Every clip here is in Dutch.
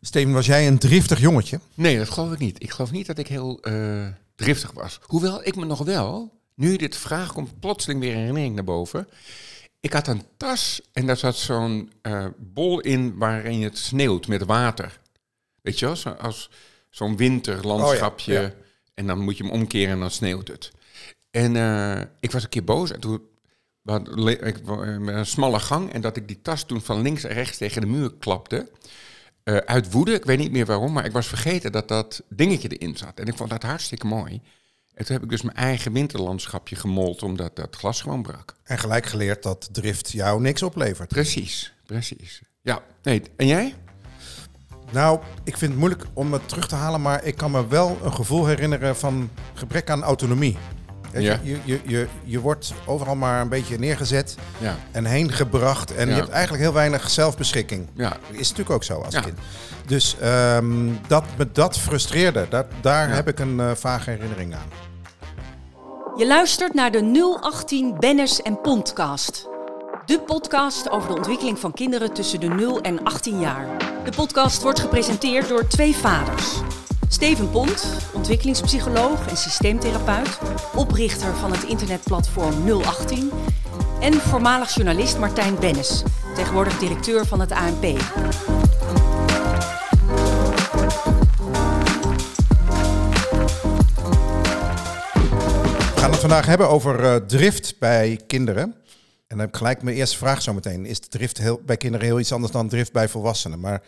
Steven, was jij een driftig jongetje? Nee, dat geloof ik niet. Ik geloof niet dat ik heel uh, driftig was. Hoewel ik me nog wel, nu dit vraag komt plotseling weer een herinnering naar boven. Ik had een tas en daar zat zo'n uh, bol in waarin het sneeuwt met water. Weet je wel, zo, als zo'n winterlandschapje. Oh ja, ja. En dan moet je hem omkeren en dan sneeuwt het. En uh, ik was een keer boos en toen ik, een smalle gang en dat ik die tas toen van links en rechts tegen de muur klapte. Uh, uit woede, ik weet niet meer waarom, maar ik was vergeten dat dat dingetje erin zat. En ik vond dat hartstikke mooi. En toen heb ik dus mijn eigen winterlandschapje gemold, omdat dat glas gewoon brak. En gelijk geleerd dat drift jou niks oplevert. Precies, precies. Ja, nee. En jij? Nou, ik vind het moeilijk om het terug te halen, maar ik kan me wel een gevoel herinneren van gebrek aan autonomie. Ja. Je, je, je, je wordt overal maar een beetje neergezet ja. en heen gebracht. En je hebt eigenlijk heel weinig zelfbeschikking. Ja. Is natuurlijk ook zo als kind. Dus um, dat me dat frustreerde, dat, daar heb ik een uh, vage herinnering aan. Je luistert naar de 018 Bennis en Podcast. De podcast over de ontwikkeling van kinderen tussen de 0 en 18 jaar. De podcast wordt gepresenteerd door twee vaders. Steven Pont, ontwikkelingspsycholoog en systeemtherapeut, oprichter van het internetplatform 018 en voormalig journalist Martijn Bennis, tegenwoordig directeur van het ANP. We gaan het vandaag hebben over uh, drift bij kinderen. En dan heb ik gelijk mijn eerste vraag zo meteen. Is drift bij kinderen heel iets anders dan drift bij volwassenen? Maar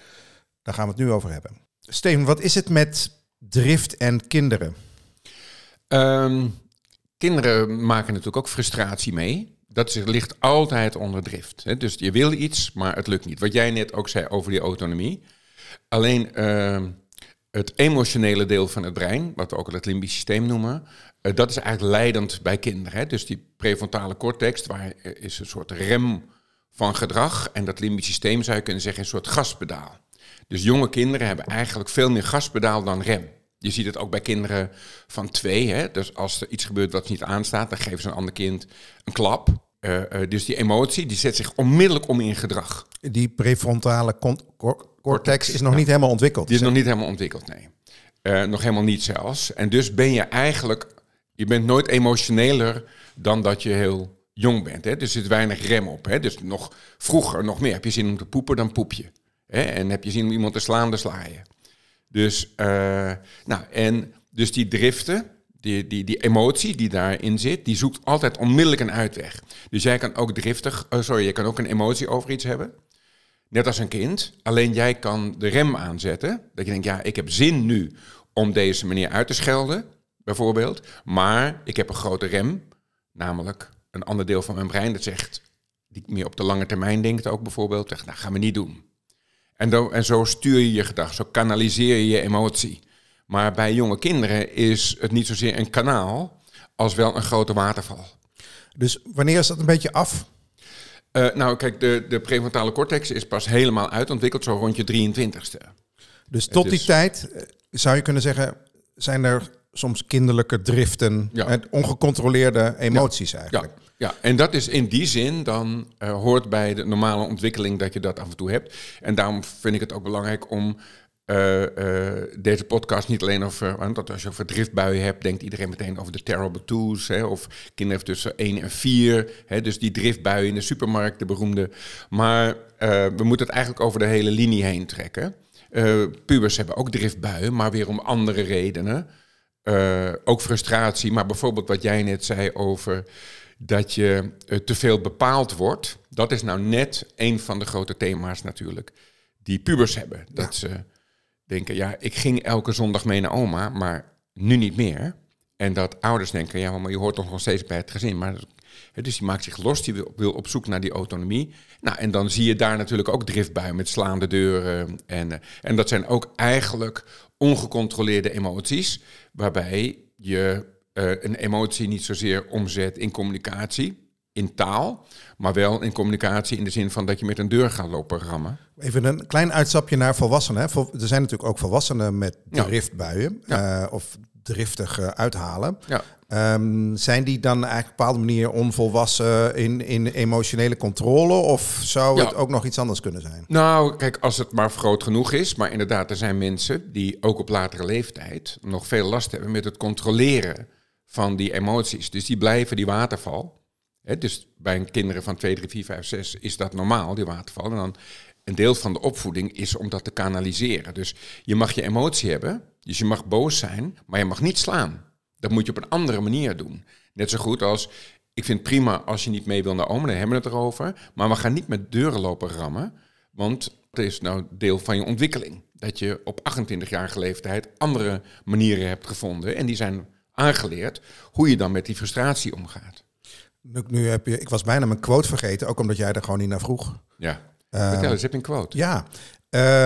daar gaan we het nu over hebben. Steven, wat is het met drift en kinderen? Um, kinderen maken natuurlijk ook frustratie mee. Dat ligt altijd onder drift. Hè? Dus je wil iets, maar het lukt niet. Wat jij net ook zei over die autonomie. Alleen uh, het emotionele deel van het brein, wat we ook het limbisch systeem noemen, uh, dat is eigenlijk leidend bij kinderen. Hè? Dus die prefrontale cortex, waar is een soort rem van gedrag. En dat limbisch systeem zou je kunnen zeggen een soort gaspedaal. Dus jonge kinderen hebben eigenlijk veel meer gaspedaal dan rem. Je ziet het ook bij kinderen van twee. Hè? Dus als er iets gebeurt wat niet aanstaat, dan geven ze een ander kind een klap. Uh, uh, dus die emotie die zet zich onmiddellijk om in gedrag. Die prefrontale cortex is nog niet helemaal ontwikkeld. Die is nog niet helemaal ontwikkeld, nee. Uh, nog helemaal niet zelfs. En dus ben je eigenlijk, je bent nooit emotioneler dan dat je heel jong bent. Hè? Dus er zit weinig rem op. Hè? Dus nog vroeger, nog meer, heb je zin om te poepen, dan poep je. En heb je zin om iemand te slaan, dan sla. Dus, uh, nou, en dus die driften, die, die, die emotie die daarin zit, die zoekt altijd onmiddellijk een uitweg. Dus jij kan ook driftig, uh, sorry, je kan ook een emotie over iets hebben. Net als een kind. Alleen jij kan de rem aanzetten. Dat je denkt, ja, ik heb zin nu om deze manier uit te schelden, bijvoorbeeld. Maar ik heb een grote rem, namelijk een ander deel van mijn brein dat zegt, die meer op de lange termijn denkt ook bijvoorbeeld, zegt, nou, gaan we niet doen. En, en zo stuur je je gedachten, zo kanaliseer je je emotie. Maar bij jonge kinderen is het niet zozeer een kanaal als wel een grote waterval. Dus wanneer is dat een beetje af? Uh, nou, kijk, de, de prefrontale cortex is pas helemaal uitontwikkeld, zo rond je 23ste. Dus tot die tijd eh, zou je kunnen zeggen, zijn er soms kinderlijke driften, ja. ongecontroleerde emoties eigenlijk. Ja. Ja, en dat is in die zin dan uh, hoort bij de normale ontwikkeling dat je dat af en toe hebt. En daarom vind ik het ook belangrijk om uh, uh, deze podcast niet alleen over, want als je over driftbuien hebt, denkt iedereen meteen over de terrible twos, hè, of kinderen tussen 1 en 4, hè, dus die driftbuien in de supermarkt, de beroemde. Maar we moeten het eigenlijk over de hele linie heen trekken. pubers hebben ook driftbuien, maar weer om andere redenen. Ook frustratie, maar bijvoorbeeld wat jij net zei over dat je uh, te veel bepaald wordt. Dat is nou net een van de grote thema's natuurlijk die pubers hebben. Dat ze denken, ja, ik ging elke zondag mee naar oma, maar nu niet meer. En dat ouders denken, ja, maar je hoort toch nog steeds bij het gezin. Maar, dus die maakt zich los, die wil, wil, op zoek naar die autonomie. Nou, en dan zie je daar natuurlijk ook driftbuien met slaande deuren. En, eh, en dat zijn ook eigenlijk ongecontroleerde emoties, waarbij je uh, een emotie niet zozeer omzet in communicatie, in taal, maar wel in communicatie in de zin van dat je met een deur gaat lopen rammen. Even een klein uitstapje naar volwassenen. Hè. Er zijn natuurlijk ook volwassenen met driftbuien. Ja. Uh, of driftig uithalen. Ja. Ehm, zijn die dan eigenlijk op een bepaalde manier onvolwassen in, in emotionele controle? Of zou het ook nog iets anders kunnen zijn? Nou, kijk, als het maar groot genoeg is. Maar inderdaad, er zijn mensen die ook op latere leeftijd nog veel last hebben met het controleren van die emoties. Dus die blijven die waterval. Hè, dus bij kinderen van 2, 3, 4, 5, 6 is dat normaal, die waterval. En dan een deel van de opvoeding is om dat te kanaliseren. Dus je mag je emotie hebben, dus je mag boos zijn, maar je mag niet slaan. Dat moet je op een andere manier doen. Net zo goed als, ik vind het prima als je niet mee wil naar oma, dan hebben we het erover. Maar we gaan niet met deuren lopen rammen, want dat is nou deel van je ontwikkeling. Dat je op 28-jarige leeftijd andere manieren hebt gevonden en die zijn aangeleerd hoe je dan met die frustratie omgaat. Nu, nu heb je, ik was bijna mijn quote vergeten, ook omdat jij er gewoon niet naar vroeg. Ja, uh, vertel eens, heb je een quote? Ja,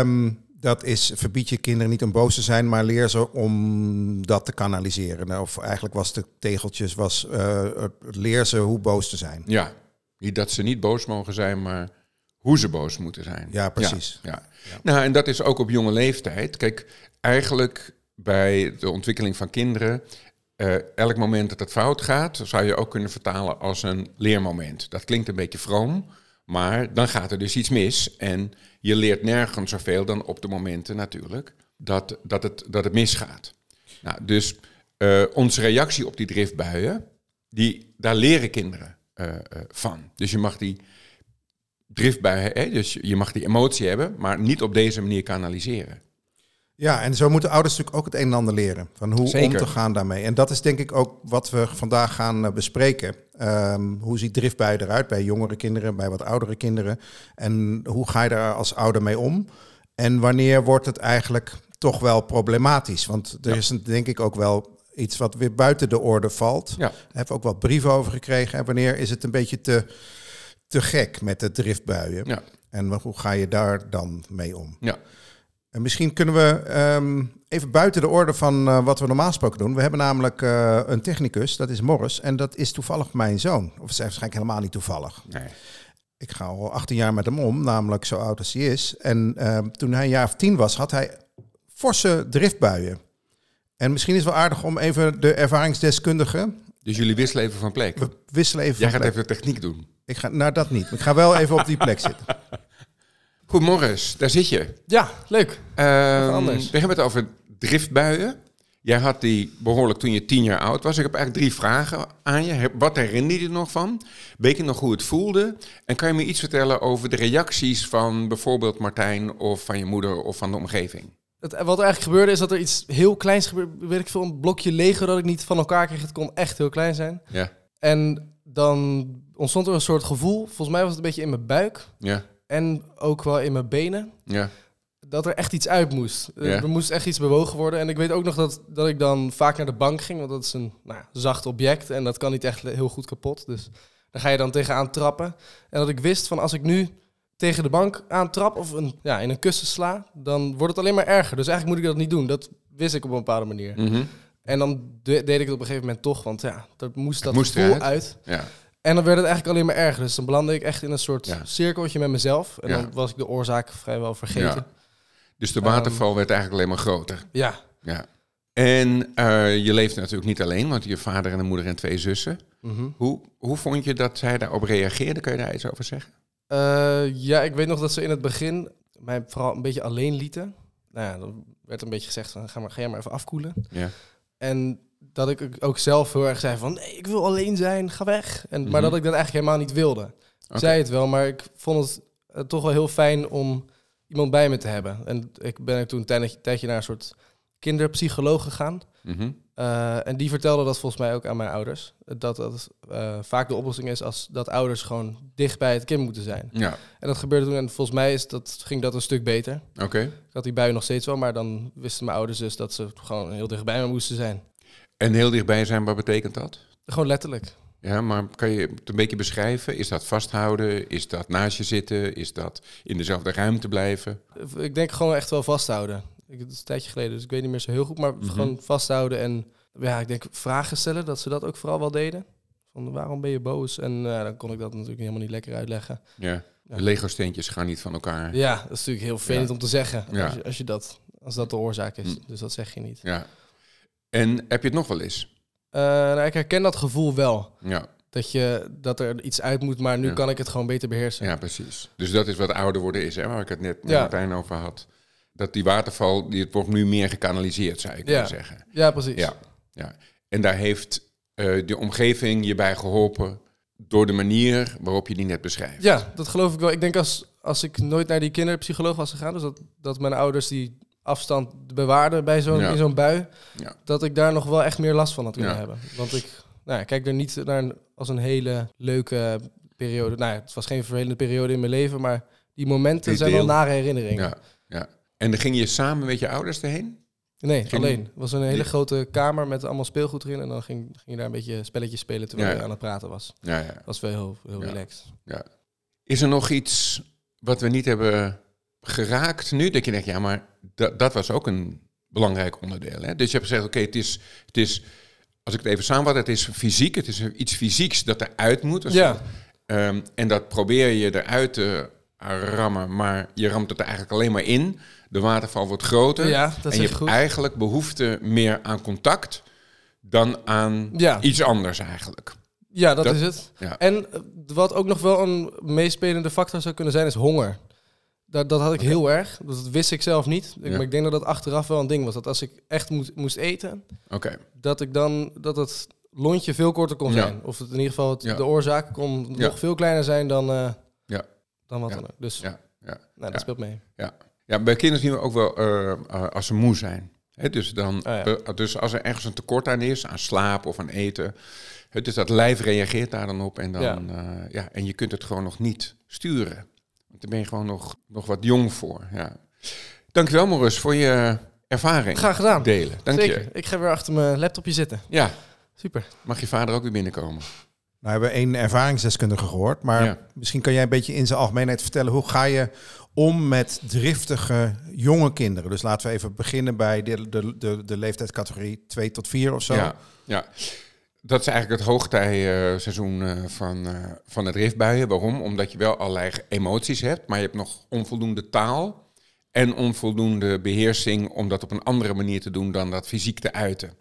um, dat is verbied je kinderen niet om boos te zijn, maar leer ze om dat te kanaliseren. Of eigenlijk was de tegeltjes, was uh, leer ze hoe boos te zijn. Ja, niet dat ze niet boos mogen zijn, maar hoe ze boos moeten zijn. Ja, precies. Ja, ja. Nou, en dat is ook op jonge leeftijd. Kijk, eigenlijk bij de ontwikkeling van kinderen uh, elk moment dat het fout gaat, zou je ook kunnen vertalen als een leermoment. Dat klinkt een beetje vroom, maar dan gaat er dus iets mis. En je leert nergens zoveel dan op de momenten natuurlijk dat, dat, het, dat het misgaat. Nou, dus uh, onze reactie op die driftbuien, die, daar leren kinderen uh, van. Dus je mag die driftbuien, hè, dus je mag die emotie hebben, maar niet op deze manier kanaliseren. Ja, en zo moeten ouders natuurlijk ook het een en ander leren. Van hoe om te gaan daarmee. En dat is denk ik ook wat we vandaag gaan eh, bespreken. Um, hoe ziet driftbui eruit bij jongere kinderen, bij wat oudere kinderen? En hoe ga je daar als ouder mee om? En wanneer wordt het eigenlijk toch wel problematisch? Want er is denk ik ook wel iets wat weer buiten de orde valt. Ja. Daar hebben we ook wat brieven over gekregen. En wanneer is het een beetje te, te gek met de driftbuien? Ja. En hoe ga je daar dan mee om? Ja. En misschien kunnen we um, even buiten de orde van uh, wat we normaal gesproken doen. We hebben namelijk uh, een technicus, dat is Morris. En dat is toevallig mijn zoon. Of het is waarschijnlijk helemaal niet toevallig. Nee. Ik ga al 18 jaar met hem om, namelijk zo oud als hij is. En uh, toen hij een jaar of tien was, had hij forse driftbuien. En misschien is het wel aardig om even de ervaringsdeskundige... Dus jullie wisselen even van plek? We wisselen even Jij gaat even de techniek doen? Ik ga, nou, dat niet. Ik ga wel even op die plek zitten. Goedemorgen, daar zit je. Ja, leuk. Anders. We hebben het over driftbuien. Jij had die behoorlijk toen je tien jaar oud was. Ik heb eigenlijk drie vragen aan je. Wat herinner je je nog van? Weet je nog hoe het voelde? En kan je me iets vertellen over de reacties van bijvoorbeeld Martijn of van je moeder of van de omgeving? Het, wat er eigenlijk gebeurde is dat er iets heel kleins gebeurde. Weet ik veel, een blokje Lego dat ik niet van elkaar kreeg. Het kon echt heel klein zijn. Ja. En dan ontstond er een soort gevoel. Volgens mij was het een beetje in mijn buik. Ja en ook wel in mijn benen. Ja. Dat er echt iets uit moest. Er moest echt iets bewogen worden. En ik weet ook nog dat, dat ik dan vaak naar de bank ging. Want dat is een nou, zacht object en dat kan niet echt heel goed kapot. Dus daar ga je dan tegenaan trappen. En dat ik wist van als ik nu tegen de bank aantrap of een, ja, in een kussen sla, dan wordt het alleen maar erger. Dus eigenlijk moet ik dat niet doen. Dat wist ik op een bepaalde manier. Mhm. En dan deed ik het op een gegeven moment toch, want ja, dat moest dat moest gevoel uit. uit. Ja. En dan werd het eigenlijk alleen maar erger. Dus dan belandde ik echt in een soort cirkeltje met mezelf. En dan was ik de oorzaak vrijwel vergeten. Ja. Dus de waterval um, werd eigenlijk alleen maar groter. Ja. ja. En uh, je leefde natuurlijk niet alleen, want je vader en een moeder en twee zussen. Mm -hmm. hoe, hoe vond je dat zij daarop reageerden? Kun je daar iets over zeggen? Uh, ja, ik weet nog dat ze in het begin mij vooral een beetje alleen lieten. Nou ja, dan werd een beetje gezegd van ga, maar, ga jij maar even afkoelen. Ja. En dat ik ook zelf heel erg zei van nee, ik wil alleen zijn, ga weg. En, Maar mhm. dat ik dat eigenlijk helemaal niet wilde. Ik zei het wel, maar ik vond het uh, toch wel heel fijn om iemand bij me te hebben. En ik ben er toen een tijdje, naar een soort kinderpsycholoog gegaan. Mhm. Uh, en die vertelde dat volgens mij ook aan mijn ouders. Dat dat uh, vaak de oplossing is als dat ouders gewoon dicht bij het kind moeten zijn. Ja. En dat gebeurde toen en volgens mij is dat, ging dat een stuk beter. Oké. Ik had die buien nog steeds wel, maar dan wisten mijn ouders dus dat ze gewoon heel dichtbij me moesten zijn. En heel dichtbij zijn, wat betekent dat? Gewoon letterlijk. Ja, maar kan je het een beetje beschrijven? Is dat vasthouden? Is dat naast je zitten? Is dat in dezelfde ruimte blijven? Ik denk gewoon echt wel vasthouden. Ik, het is een tijdje geleden, dus ik weet niet meer zo heel goed. Maar mhm. gewoon vasthouden en ja, ik denk vragen stellen, dat ze dat ook vooral wel deden. Van waarom ben je boos? En uh, dan kon ik dat natuurlijk helemaal niet lekker uitleggen. Ja, Lego-steentjes gaan niet van elkaar. Ja, dat is natuurlijk heel vervelend om te zeggen. Als, je, als, je, dat, als dat de oorzaak is. Mm. Dus dat zeg je niet. Ja. En heb je het nog wel eens? Uh, nou, ik herken dat gevoel wel. Ja. Dat, je, dat er iets uit moet, maar nu kan ik het gewoon beter beheersen. Ja, precies. Dus dat is wat ouder worden is, hè, waar ik het net met ja. Martijn over had. Dat die waterval, die, het wordt nu meer gekanaliseerd, zou ik ja. zeggen. Ja, precies. Ja, ja. En daar heeft uh, de omgeving je bij geholpen door de manier waarop je die net beschrijft. Ja, dat geloof ik wel. Ik denk als, als ik nooit naar die kinderpsycholoog was gegaan, dus dat, dat mijn ouders die afstand bewaarden bij zo'n in zo'n bui, ja. dat ik daar nog wel echt meer last van had kunnen hebben. Want ik nou, kijk er niet naar als een hele leuke periode. Nou, het was geen vervelende periode in mijn leven, maar die momenten zijn wel nare herinneringen. Ja, ja. En dan ging je samen met je ouders erheen? Nee, alleen. Het was een hele grote kamer met allemaal speelgoed erin. En dan ging, ging je daar een beetje spelletjes spelen terwijl je aan het praten was. Ja, ja. Dat was wel heel, heel relaxed. Ja. Is er nog iets wat we niet hebben geraakt nu? Dat je denkt, ja, maar dat, dat was ook een belangrijk onderdeel. Hè? Dus je hebt gezegd, oké, het, is, het is, als ik het even samenvat, het is fysiek. Het is iets fysieks dat eruit moet. Ja. Um, en dat probeer je eruit te rammen, maar je ramt het er eigenlijk alleen maar in. De waterval wordt groter. Ja, dat en je hebt eigenlijk behoefte meer aan contact dan aan ja. iets anders eigenlijk. Ja, dat, is het. Ja. En wat ook nog wel een meespelende factor zou kunnen zijn, is honger. Dat, dat had ik heel erg. Dat wist ik zelf niet. Ik, Maar ik denk dat dat achteraf wel een ding was. Dat als ik echt moest, moest eten, okay. dat ik dan dat het lontje veel korter kon zijn. Of het in ieder geval het, de oorzaak kon nog veel kleiner zijn dan, uh, ja. dan wat dan ook. Dus ja. Ja. Nou, dat speelt mee. Ja. Ja, bij kinderen zien we ook wel uh, als ze moe zijn. dus, dan, oh, dus als er ergens een tekort aan is, aan slaap of aan eten. dus dat lijf reageert daar dan op en, dan, ja, en je kunt het gewoon nog niet sturen. Want daar ben je gewoon nog, nog wat jong voor. Ja. Dankjewel Maurice voor je ervaring. Graag gedaan. Delen. Dank Zeker. je. Ik ga weer achter mijn laptopje zitten. Ja. Super. Mag je vader ook weer binnenkomen? Nou, we hebben één ervaringsdeskundige gehoord, maar misschien kan jij een beetje in zijn algemeenheid vertellen hoe ga je om met driftige jonge kinderen? Dus laten we even beginnen bij de, de, de, de leeftijdscategorie 2 tot 4 of zo. Ja, ja. Dat is eigenlijk het hoogtijseizoen uh, van, uh, van het driftbuien. Waarom? Omdat je wel allerlei emoties hebt, maar je hebt nog onvoldoende taal en onvoldoende beheersing om dat op een andere manier te doen dan dat fysiek te uiten.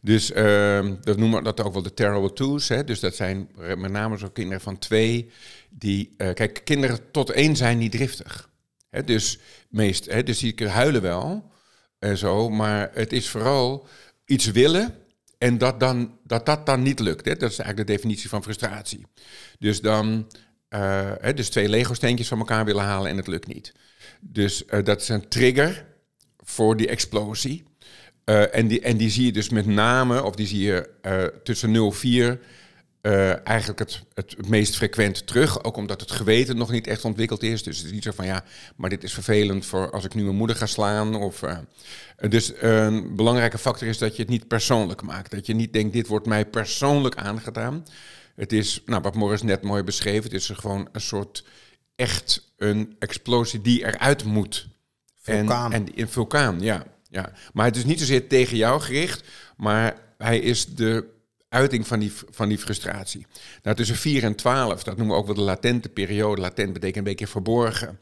Dus uh, we noemen dat ook wel de terrible twos. Hè? Dus dat zijn met name zo kinderen van twee. Die, uh, kijk, kinderen tot één zijn niet driftig. Hè? Dus, meest, hè? dus die huilen wel en zo. Maar het is vooral iets willen en dat dan, dat, dat dan niet lukt. Hè? Dat is eigenlijk de definitie van frustratie. Dus dan uh, hè, dus twee Lego-steentjes van elkaar willen halen en het lukt niet. Dus uh, dat is een trigger voor die explosie. Uh, en, die, en die zie je dus met name, of die zie je tussen 0 en 4 uh, eigenlijk het, het, meest frequent terug. Ook omdat het geweten nog niet echt ontwikkeld is. Dus het is niet zo van ja, maar dit is vervelend voor als ik nu mijn moeder ga slaan. Of, dus een belangrijke factor is dat je het niet persoonlijk maakt. Dat je niet denkt, dit wordt mij persoonlijk aangedaan. Het is, nou, wat Morris net mooi beschreef, het is gewoon een soort echt een explosie die eruit moet. Vulkaan. En, een vulkaan, ja ja. Maar het is niet zozeer tegen jou gericht, maar hij is de uiting van die, van die frustratie. Nou, tussen 4 en 12, dat noemen we ook wel de latente periode. Latent betekent een beetje verborgen.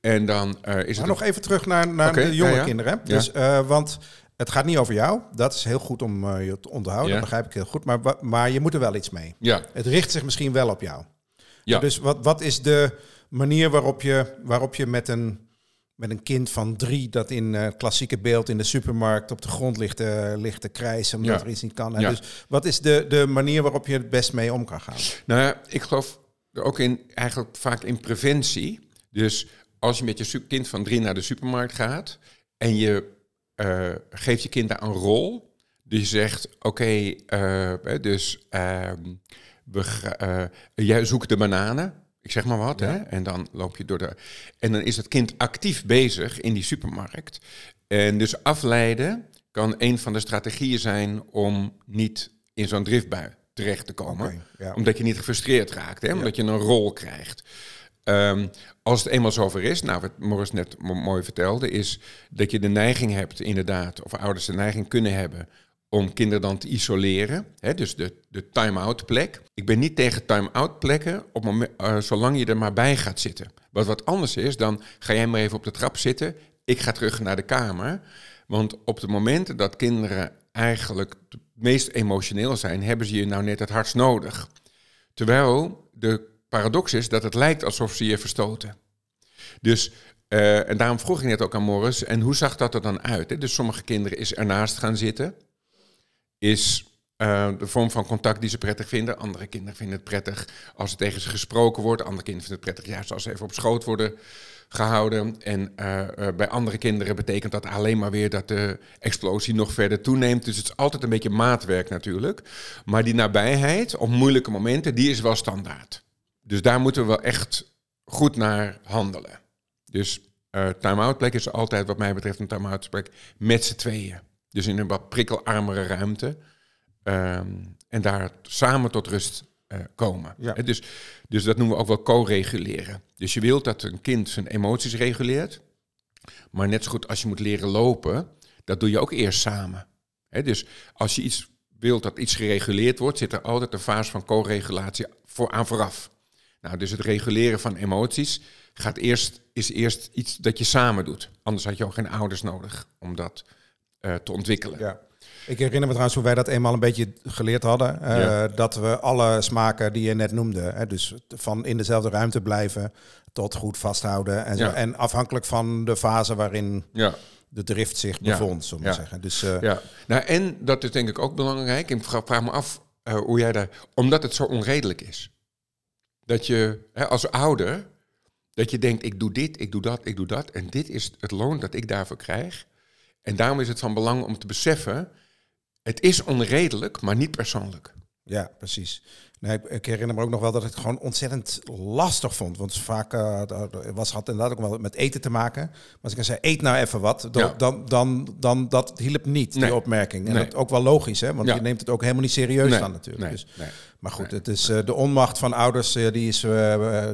En dan uh, is maar het... nog even terug naar, naar de jonge kinderen. Dus, uh, want het gaat niet over jou. Dat is heel goed om uh, je te onthouden. Dat begrijp ik heel goed. Maar, maar je moet er wel iets mee. Ja. Het richt zich misschien wel op jou. Ja. Dus wat, wat is de manier waarop je, waarop je met een met een kind van drie dat in uh, klassieke beeld in de supermarkt op de grond ligt, uh, ligt te krijsen omdat er iets niet kan. Ja. Dus wat is de, de manier waarop je het best mee om kan gaan? Nou ja, ik geloof ook in, eigenlijk vaak in preventie. Dus als je met je kind van drie naar de supermarkt gaat en je uh, geeft je kind daar een rol. Je zegt, oké, okay, dus ehm, we, jij zoekt de bananen. Ik zeg maar wat, hè? En dan loop je door de. En dan is het kind actief bezig in die supermarkt. En dus afleiden kan een van de strategieën zijn om niet in zo'n driftbui terecht te komen. Omdat je niet gefrustreerd raakt, hè? omdat je een rol krijgt. Um, als het eenmaal zover is, nou wat Morris net mooi vertelde, is dat je de neiging hebt inderdaad, of ouders de neiging kunnen hebben om kinderen dan te isoleren. Hè, dus de, de time-out plek. Ik ben niet tegen time-out plekken, op moment, uh, zolang je er maar bij gaat zitten. Wat wat anders is, dan ga jij maar even op de trap zitten. Ik ga terug naar de kamer. Want op de momenten dat kinderen eigenlijk het meest emotioneel zijn, hebben ze je nou net het hardst nodig. Terwijl de paradox is dat het lijkt alsof ze je verstoten. Dus, uh, en daarom vroeg ik net ook aan Morris, en hoe zag dat er dan uit? Hè? Dus sommige kinderen is ernaast gaan zitten, is uh, de vorm van contact die ze prettig vinden. Andere kinderen vinden het prettig als er tegen ze gesproken wordt. Andere kinderen vinden het prettig juist als ze even op schoot worden gehouden. En uh, uh, bij andere kinderen betekent dat alleen maar weer dat de explosie nog verder toeneemt. Dus het is altijd een beetje maatwerk natuurlijk. Maar die nabijheid op moeilijke momenten, die is wel standaard. Dus daar moeten we wel echt goed naar handelen. Dus time-out plek is altijd wat mij betreft een time-out plek met z'n tweeën. Dus in een wat prikkelarmere ruimte. Um, en daar samen tot rust uh, komen. Ja. Dus, dus dat noemen we ook wel co-reguleren. Dus je wilt dat een kind zijn emoties reguleert. Maar net zo goed als je moet leren lopen, dat doe je ook eerst samen. He, dus als je iets wilt dat iets gereguleerd wordt, zit er altijd een fase van co-regulatie voor, aan vooraf. Nou, dus het reguleren van emoties gaat eerst, is eerst iets dat je samen doet. Anders had je ook geen ouders nodig om dat uh, te ontwikkelen. Ja. Ik herinner me trouwens hoe wij dat eenmaal een beetje geleerd hadden. Uh, ja. Dat we alle smaken die je net noemde, hè, dus van in dezelfde ruimte blijven tot goed vasthouden. En, ja. en afhankelijk van de fase waarin ja. de drift zich bevond, zullen we zeggen. Dus, uh, ja. nou, en dat is denk ik ook belangrijk. Ik vraag me af uh, hoe jij daar, omdat het zo onredelijk is. Dat je hè, als ouder, dat je denkt, ik doe dit, ik doe dat, ik doe dat. En dit is het loon dat ik daarvoor krijg. En daarom is het van belang om te beseffen het is onredelijk, maar niet persoonlijk. Ja, precies. Nee, ik herinner me ook nog wel dat ik het gewoon ontzettend lastig vond. Want vaak uh, was, had inderdaad ook wel met eten te maken. Maar als ik zei, eet nou even wat, dan, ja. dan, dan, dan dat hielp niet, nee. die opmerking. En nee. dat ook wel logisch, hè? want ja. je neemt het ook helemaal niet serieus nee. dan natuurlijk. Dus, maar goed, het is uh, de onmacht van ouders, uh, die, is,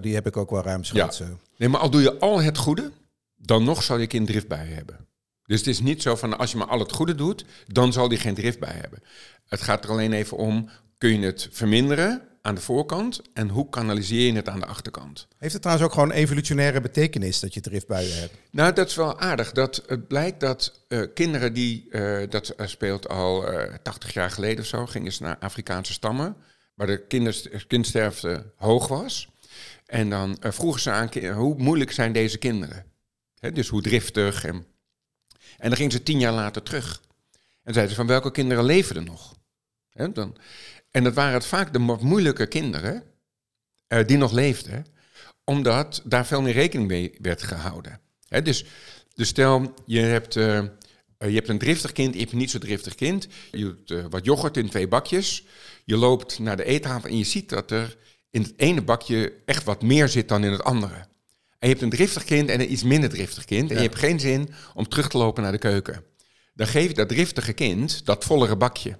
die heb ik ook wel ruimschoots. Ja. Nee, maar al doe je al het goede, dan nog zou je kind drift bij hebben. Dus het is niet zo van als je maar al het goede doet, dan zal die geen drift bij hebben. Het gaat er alleen even om, kun je het verminderen aan de voorkant en hoe kanaliseer je het aan de achterkant? Heeft het trouwens ook gewoon evolutionaire betekenis dat je driftbuien hebt? Nou, dat is wel aardig. Dat, het blijkt dat uh, kinderen die, uh, dat speelt al uh, 80 jaar geleden of zo, gingen ze naar Afrikaanse stammen, waar de kindsterfte hoog was. En dan vroegen ze aan hoe moeilijk zijn deze kinderen? He, dus hoe driftig en en dan ging ze tien jaar later terug. En zeiden ze van welke kinderen leven er nog? Dan, en dat waren het vaak de moeilijke kinderen uh, die nog leefden, omdat daar veel meer rekening mee werd gehouden. Dus, dus stel, je hebt, uh, je hebt een driftig kind, je hebt een niet zo driftig kind. Je doet wat yoghurt in twee bakjes. Je loopt naar de eettafel en je ziet dat er in het ene bakje echt wat meer zit dan in het andere. En je hebt een driftig kind en een iets minder driftig kind. En ja. je hebt geen zin om terug te lopen naar de keuken. Dan geef je dat driftige kind dat vollere bakje.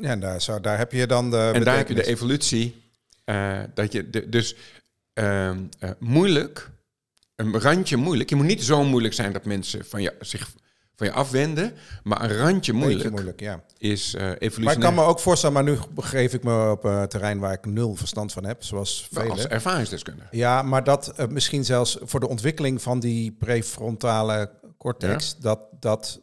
Ja, daar, zo, daar heb je dan de. En daar heb je de evolutie. Uh, dat je de, dus uh, uh, moeilijk, een randje moeilijk. Je moet niet zo moeilijk zijn dat mensen van je, zich van je afwenden. Maar een randje moeilijk, moeilijk ja. is uh, evolutionair. Maar ik kan me ook voorstellen, maar nu begeef ik me op een uh, terrein waar ik nul verstand van heb, zoals velen. Als ervaringsdeskundige. Ja, maar dat uh, misschien zelfs voor de ontwikkeling van die prefrontale cortex, ja. dat, dat,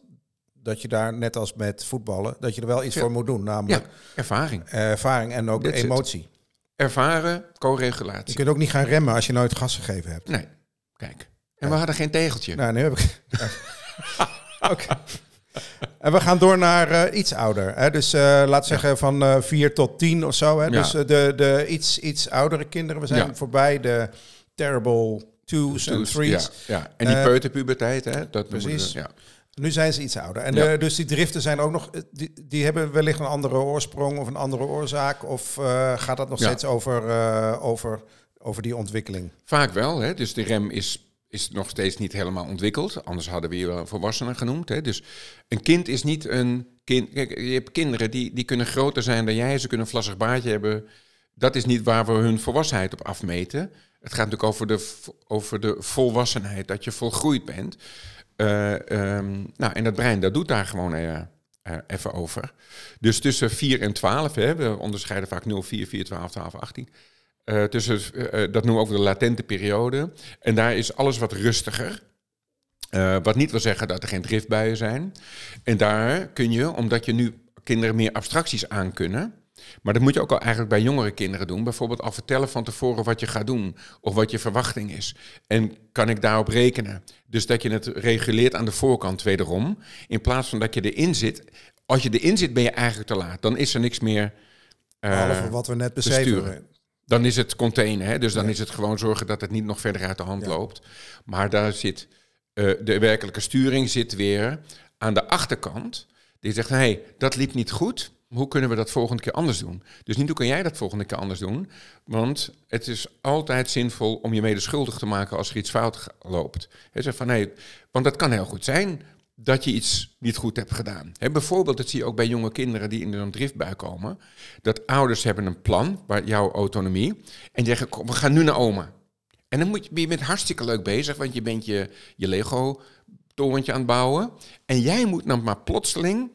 dat je daar net als met voetballen, dat je er wel iets ja. voor moet doen. Namelijk ja, ervaring. ervaring en ook emotie. Ervaren, co-regulatie. Je kunt ook niet gaan remmen als je nooit gas gegeven hebt. Nee, kijk. En we hadden geen tegeltje. Nou, nu heb ik... Okay. En we gaan door naar uh, iets ouder. Hè? Dus uh, laat zeggen ja. van uh, 4 tot 10 of zo. Hè? Ja. Dus de, de iets, iets oudere kinderen. We zijn ja. voorbij de terrible twos en threes. Ja, en die peuterpuberteit. Hè? Dat precies. ja. Nu zijn ze iets ouder. En de, dus die driften zijn ook nog. Die, die hebben wellicht een andere oorsprong of een andere oorzaak. Of gaat dat nog steeds over, over, over die ontwikkeling? Vaak wel. Hè? Dus de rem is is nog steeds niet helemaal ontwikkeld. Anders hadden we je wel volwassenen genoemd. Hè. Dus een kind is niet een kind. Kijk, je hebt kinderen die, die kunnen groter zijn dan jij. Ze kunnen een vlassig baardje hebben. Dat is niet waar we hun volwassenheid op afmeten. Het gaat natuurlijk over de, over de volwassenheid, dat je volgroeid bent. Uh, um, nou, en dat brein, dat doet daar gewoon uh, uh, even over. Dus tussen 4 en 12, hè, we onderscheiden vaak 0, 4, 4, 12, 12, 18. Uh, tussen, uh, dat noemen we ook de latente periode. En daar is alles wat rustiger. Uh, wat niet wil zeggen dat er geen driftbuien zijn. En daar kun je, omdat je nu kinderen meer abstracties aan kunnen. Maar dat moet je ook al eigenlijk bij jongere kinderen doen. Bijvoorbeeld al vertellen van tevoren wat je gaat doen of wat je verwachting is. En kan ik daarop rekenen? Dus dat je het reguleert aan de voorkant wederom. In plaats van dat je erin zit. Als je erin zit ben je eigenlijk te laat. Dan is er niks meer. Uh, wat we net beschreven. Dan is het containen. Hè? Dus dan is het gewoon zorgen dat het niet nog verder uit de hand loopt. Maar daar zit uh, de werkelijke sturing zit weer aan de achterkant. Die zegt, hé, hey, dat liep niet goed. Hoe kunnen we dat volgende keer anders doen? Dus niet hoe kan jij dat volgende keer anders doen. Want het is altijd zinvol om je mede schuldig te maken als er iets fout loopt. He, zeg van, hey, want dat kan heel goed zijn dat je iets niet goed hebt gedaan. Bijvoorbeeld, dat zie je ook bij jonge kinderen die in een driftbui komen. Dat ouders hebben een plan, waar jouw autonomie. En zeggen, we gaan nu naar oma. En dan moet je, je hartstikke leuk bezig, want je bent je, je Lego-torentje aan het bouwen. En jij moet dan maar plotseling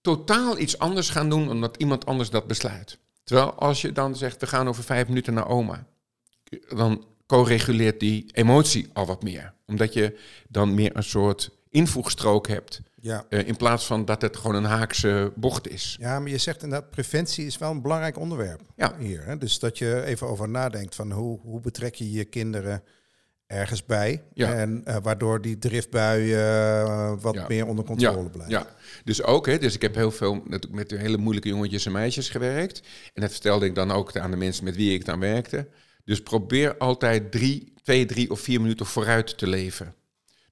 totaal iets anders gaan doen omdat iemand anders dat besluit. Terwijl als je dan zegt, we gaan over vijf minuten naar oma, dan co-reguleert die emotie al wat meer. Omdat je dan meer een soort invoegstrook hebt. Ja. Uh, in plaats van dat het gewoon een haakse bocht is. Ja, maar je zegt inderdaad, preventie is wel een belangrijk onderwerp ja. hier. Hè? Dus dat je even over nadenkt van hoe, hoe betrek je je kinderen ergens bij. Ja. En uh, waardoor die driftbuien uh, wat meer onder controle ja. blijven. Ja, dus ook, hè, dus ik heb heel veel met, met hele moeilijke jongetjes en meisjes gewerkt. En dat vertelde ik dan ook aan de mensen met wie ik dan werkte. Dus probeer altijd drie, twee, drie of vier minuten vooruit te leven.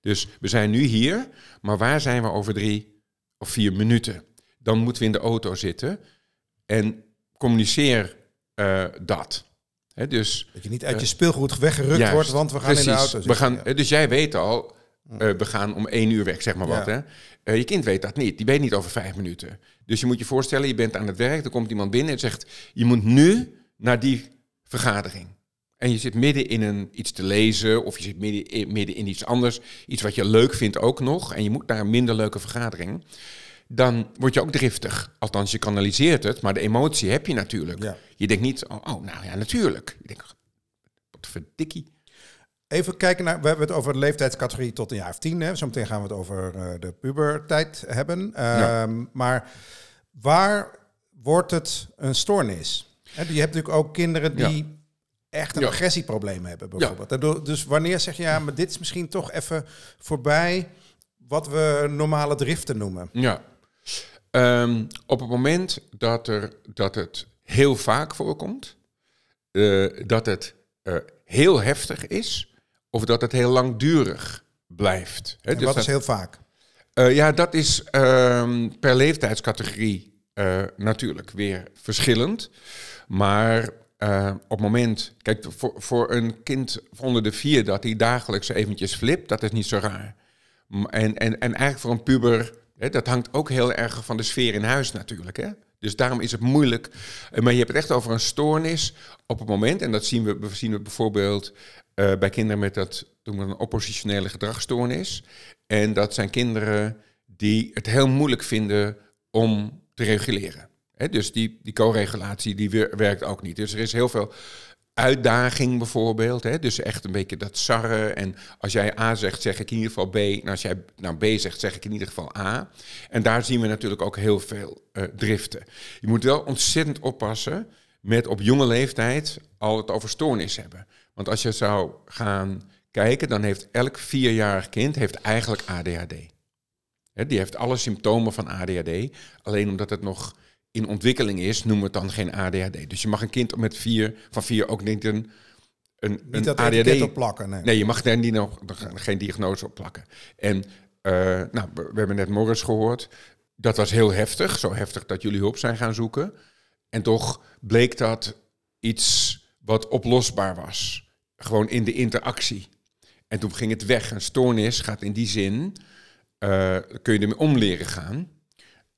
Dus we zijn nu hier, maar waar zijn we over drie of vier minuten? Dan moeten we in de auto zitten en communiceer uh, dat dus, dat je niet uit je speelgoed weggerukt wordt, want we gaan in de auto zitten. We gaan, Dus jij weet al, uh, we gaan om één uur weg, zeg maar wat. Hè? Uh, je kind weet dat niet. Die weet niet over vijf minuten. Dus je moet je voorstellen, je bent aan het werk, er komt iemand binnen en zegt... je moet nu naar die vergadering. En je zit midden in een, iets te lezen of je zit midden in, midden in iets anders. Iets wat je leuk vindt ook nog. En je moet naar een minder leuke vergadering dan word je ook driftig. Althans, je kanaliseert het, maar de emotie heb je natuurlijk. Je denkt niet, oh, oh, nou ja, natuurlijk. Je denkt, wat verdikkie. Even kijken naar, we hebben het over de leeftijdscategorie tot een jaar of tien. Hè. Zometeen gaan we het over uh, de pubertijd hebben. Um, Maar waar wordt het een stoornis? He, je hebt natuurlijk ook kinderen die echt een agressieprobleem hebben, bijvoorbeeld. Dus wanneer zeg je, ja, maar dit is misschien toch even voorbij wat we normale driften noemen? Ja, Um, op het moment dat, er, dat het heel vaak voorkomt, uh, dat het uh, heel heftig is, of dat het heel langdurig blijft. Hè? Dus wat is heel vaak? Uh, ja, dat is um, per leeftijdscategorie natuurlijk weer verschillend. Maar op het moment, kijk, voor, voor een kind onder de vier dat hij dagelijks eventjes flipt, dat is niet zo raar. En, en, en eigenlijk voor een puber dat hangt ook heel erg van de sfeer in huis natuurlijk. Hè? Dus daarom is het moeilijk. Eh, maar je hebt het echt over een stoornis op het moment. En dat zien we, zien we bijvoorbeeld uh, bij kinderen met dat doen we een oppositionele gedragsstoornis. En dat zijn kinderen die het heel moeilijk vinden om te reguleren. Dus die, die co-regulatie die werkt ook niet. Dus er is heel veel uitdaging bijvoorbeeld. Hè? Dus echt een beetje dat sarren. En als jij A zegt, zeg ik in ieder geval B. En als jij nou B zegt, zeg ik in ieder geval A. En daar zien we natuurlijk ook heel veel uh, driften. Je moet wel ontzettend oppassen met op jonge leeftijd al het over stoornis hebben. Want als je zou gaan kijken, dan heeft elk vierjarig kind heeft eigenlijk ADHD. die heeft alle symptomen van ADHD. Alleen omdat het nog in ontwikkeling is, noemen we het dan geen ADHD. Dus je mag een kind met vier, van vier ook niet een, een, niet een dat ADHD op plakken. Nee. nee, je mag daar niet nog geen diagnose op plakken. En uh, nou, we hebben net Morris gehoord. Dat was heel heftig, zo heftig dat jullie hulp zijn gaan zoeken. En toch bleek dat iets wat oplosbaar was. Gewoon in de interactie. En toen ging het weg. Een stoornis gaat in die zin, uh, kun je ermee om leren gaan.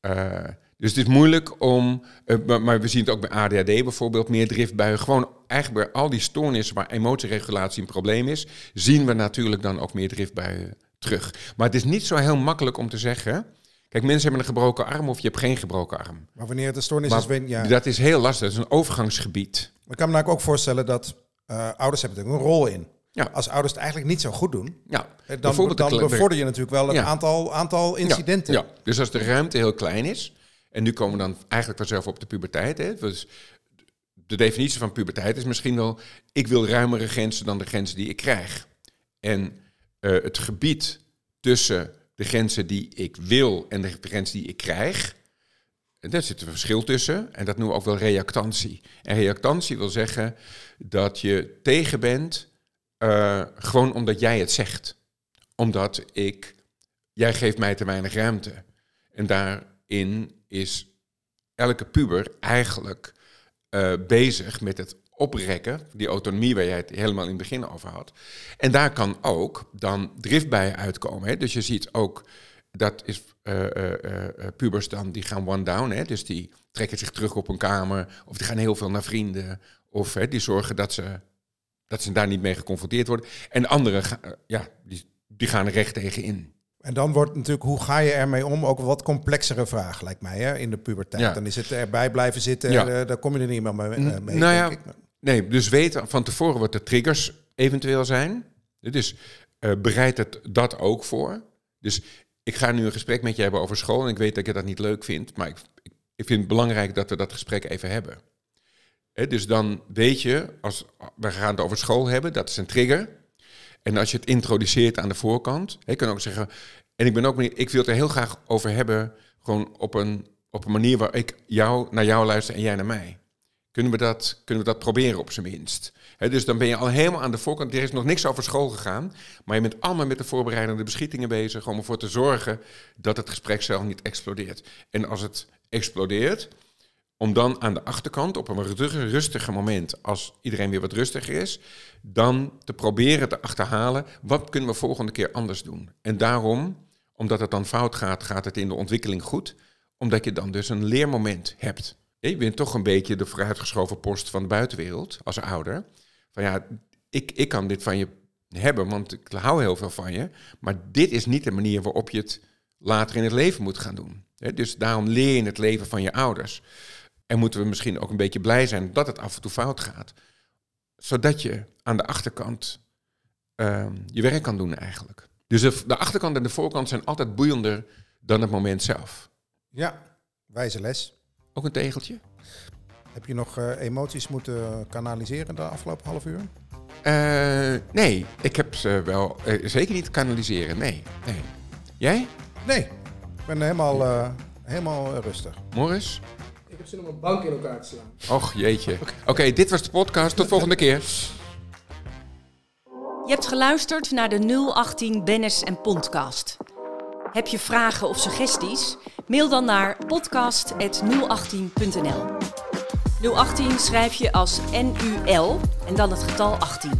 Uh, dus het is moeilijk om, uh, maar we zien het ook bij ADHD bijvoorbeeld, meer driftbuien. Gewoon eigenlijk bij al die stoornissen waar emotieregulatie een probleem is, zien we natuurlijk dan ook meer driftbuien terug. Maar het is niet zo heel makkelijk om te zeggen. Kijk, mensen hebben een gebroken arm of je hebt geen gebroken arm. Maar wanneer het een stoornis is, ben, ja. Dat is heel lastig, dat is een overgangsgebied. Ik kan me ook voorstellen dat uh, ouders hebben er een rol in. Ja. Als ouders het eigenlijk niet zo goed doen, ja. dan, dan bevorder je natuurlijk wel het aantal, aantal incidenten. Ja. dus als de ruimte heel klein is, en nu komen we dan eigenlijk vanzelf op de puberteit. Hè? Dus de definitie van puberteit is misschien wel, ik wil ruimere grenzen dan de grenzen die ik krijg. En uh, het gebied tussen de grenzen die ik wil en de grenzen die ik krijg, daar zit een verschil tussen. En dat noemen we ook wel reactantie. En reactantie wil zeggen dat je tegen bent uh, gewoon omdat jij het zegt. Omdat ik, jij geeft mij te weinig ruimte. En is elke puber eigenlijk uh, bezig met het oprekken, die autonomie waar jij het helemaal in het begin over had. En daar kan ook dan drift bij uitkomen. Hè? Dus je ziet ook, dat is uh, uh, pubers dan, die gaan one down. Hè? Dus die trekken zich terug op een kamer, of die gaan heel veel naar vrienden. Of hè, die zorgen dat ze, dat ze daar niet mee geconfronteerd worden. En anderen, ja, die, die gaan recht tegen in. En dan wordt natuurlijk, hoe ga je ermee om, ook een wat complexere vraag, lijkt mij, hè, in de puberteit. Dan is het erbij blijven zitten, ja. uh, daar kom je er niet meer mee. Uh, mee nou ja, nee, dus weten van tevoren wat de triggers eventueel zijn. Dus uh, bereid het dat ook voor. Dus ik ga nu een gesprek met je hebben over school en ik weet dat je dat niet leuk vindt, maar ik, ik vind het belangrijk dat we dat gesprek even hebben. dus dan weet je, als we gaan het over school hebben, dat is een trigger. En als je het introduceert aan de voorkant, je kan ook zeggen, en ik ben ook, ik wil het er heel graag over hebben, gewoon op een, op een manier waar ik jou, naar jou luister en jij naar mij. Kunnen we dat, kunnen we dat proberen op zijn minst? dus dan ben je al helemaal aan de voorkant. Er is nog niks over school gegaan. Maar je bent allemaal met de voorbereidende beschietingen bezig. Om ervoor te zorgen dat het gesprek zelf niet explodeert. En als het explodeert, om dan aan de achterkant op een rustige moment, als iedereen weer wat rustiger is, dan te proberen te achterhalen wat kunnen we volgende keer anders doen. En daarom, omdat het dan fout gaat, gaat het in de ontwikkeling goed, omdat je dan dus een leermoment hebt. Je bent toch een beetje de vooruitgeschoven post van de buitenwereld als ouder. Van ja, ik, ik kan dit van je hebben, want ik hou heel veel van je, maar dit is niet de manier waarop je het later in het leven moet gaan doen. Dus daarom leer je het leven van je ouders. En moeten we misschien ook een beetje blij zijn dat het af en toe fout gaat. Zodat je aan de achterkant ehm, je werk kan doen eigenlijk. Dus de, achterkant en de voorkant zijn altijd boeiender dan het moment zelf. Ja, wijze les. Ook een tegeltje? Heb je nog uh, emoties moeten kanaliseren de afgelopen half uur? Uh, nee, ik heb ze wel uh, zeker niet kanaliseren. Nee, nee. Jij? Nee, ik ben helemaal, helemaal rustig. Morris? Ik heb zin om een bank in elkaar te slaan. Och, jeetje. Oké, dit was de podcast. Tot volgende keer. Je hebt geluisterd naar de 018 Bennis en Podcast. Heb je vragen of suggesties? Mail dan naar podcast.018.nl 018 schrijf je als NUL en dan het getal 18.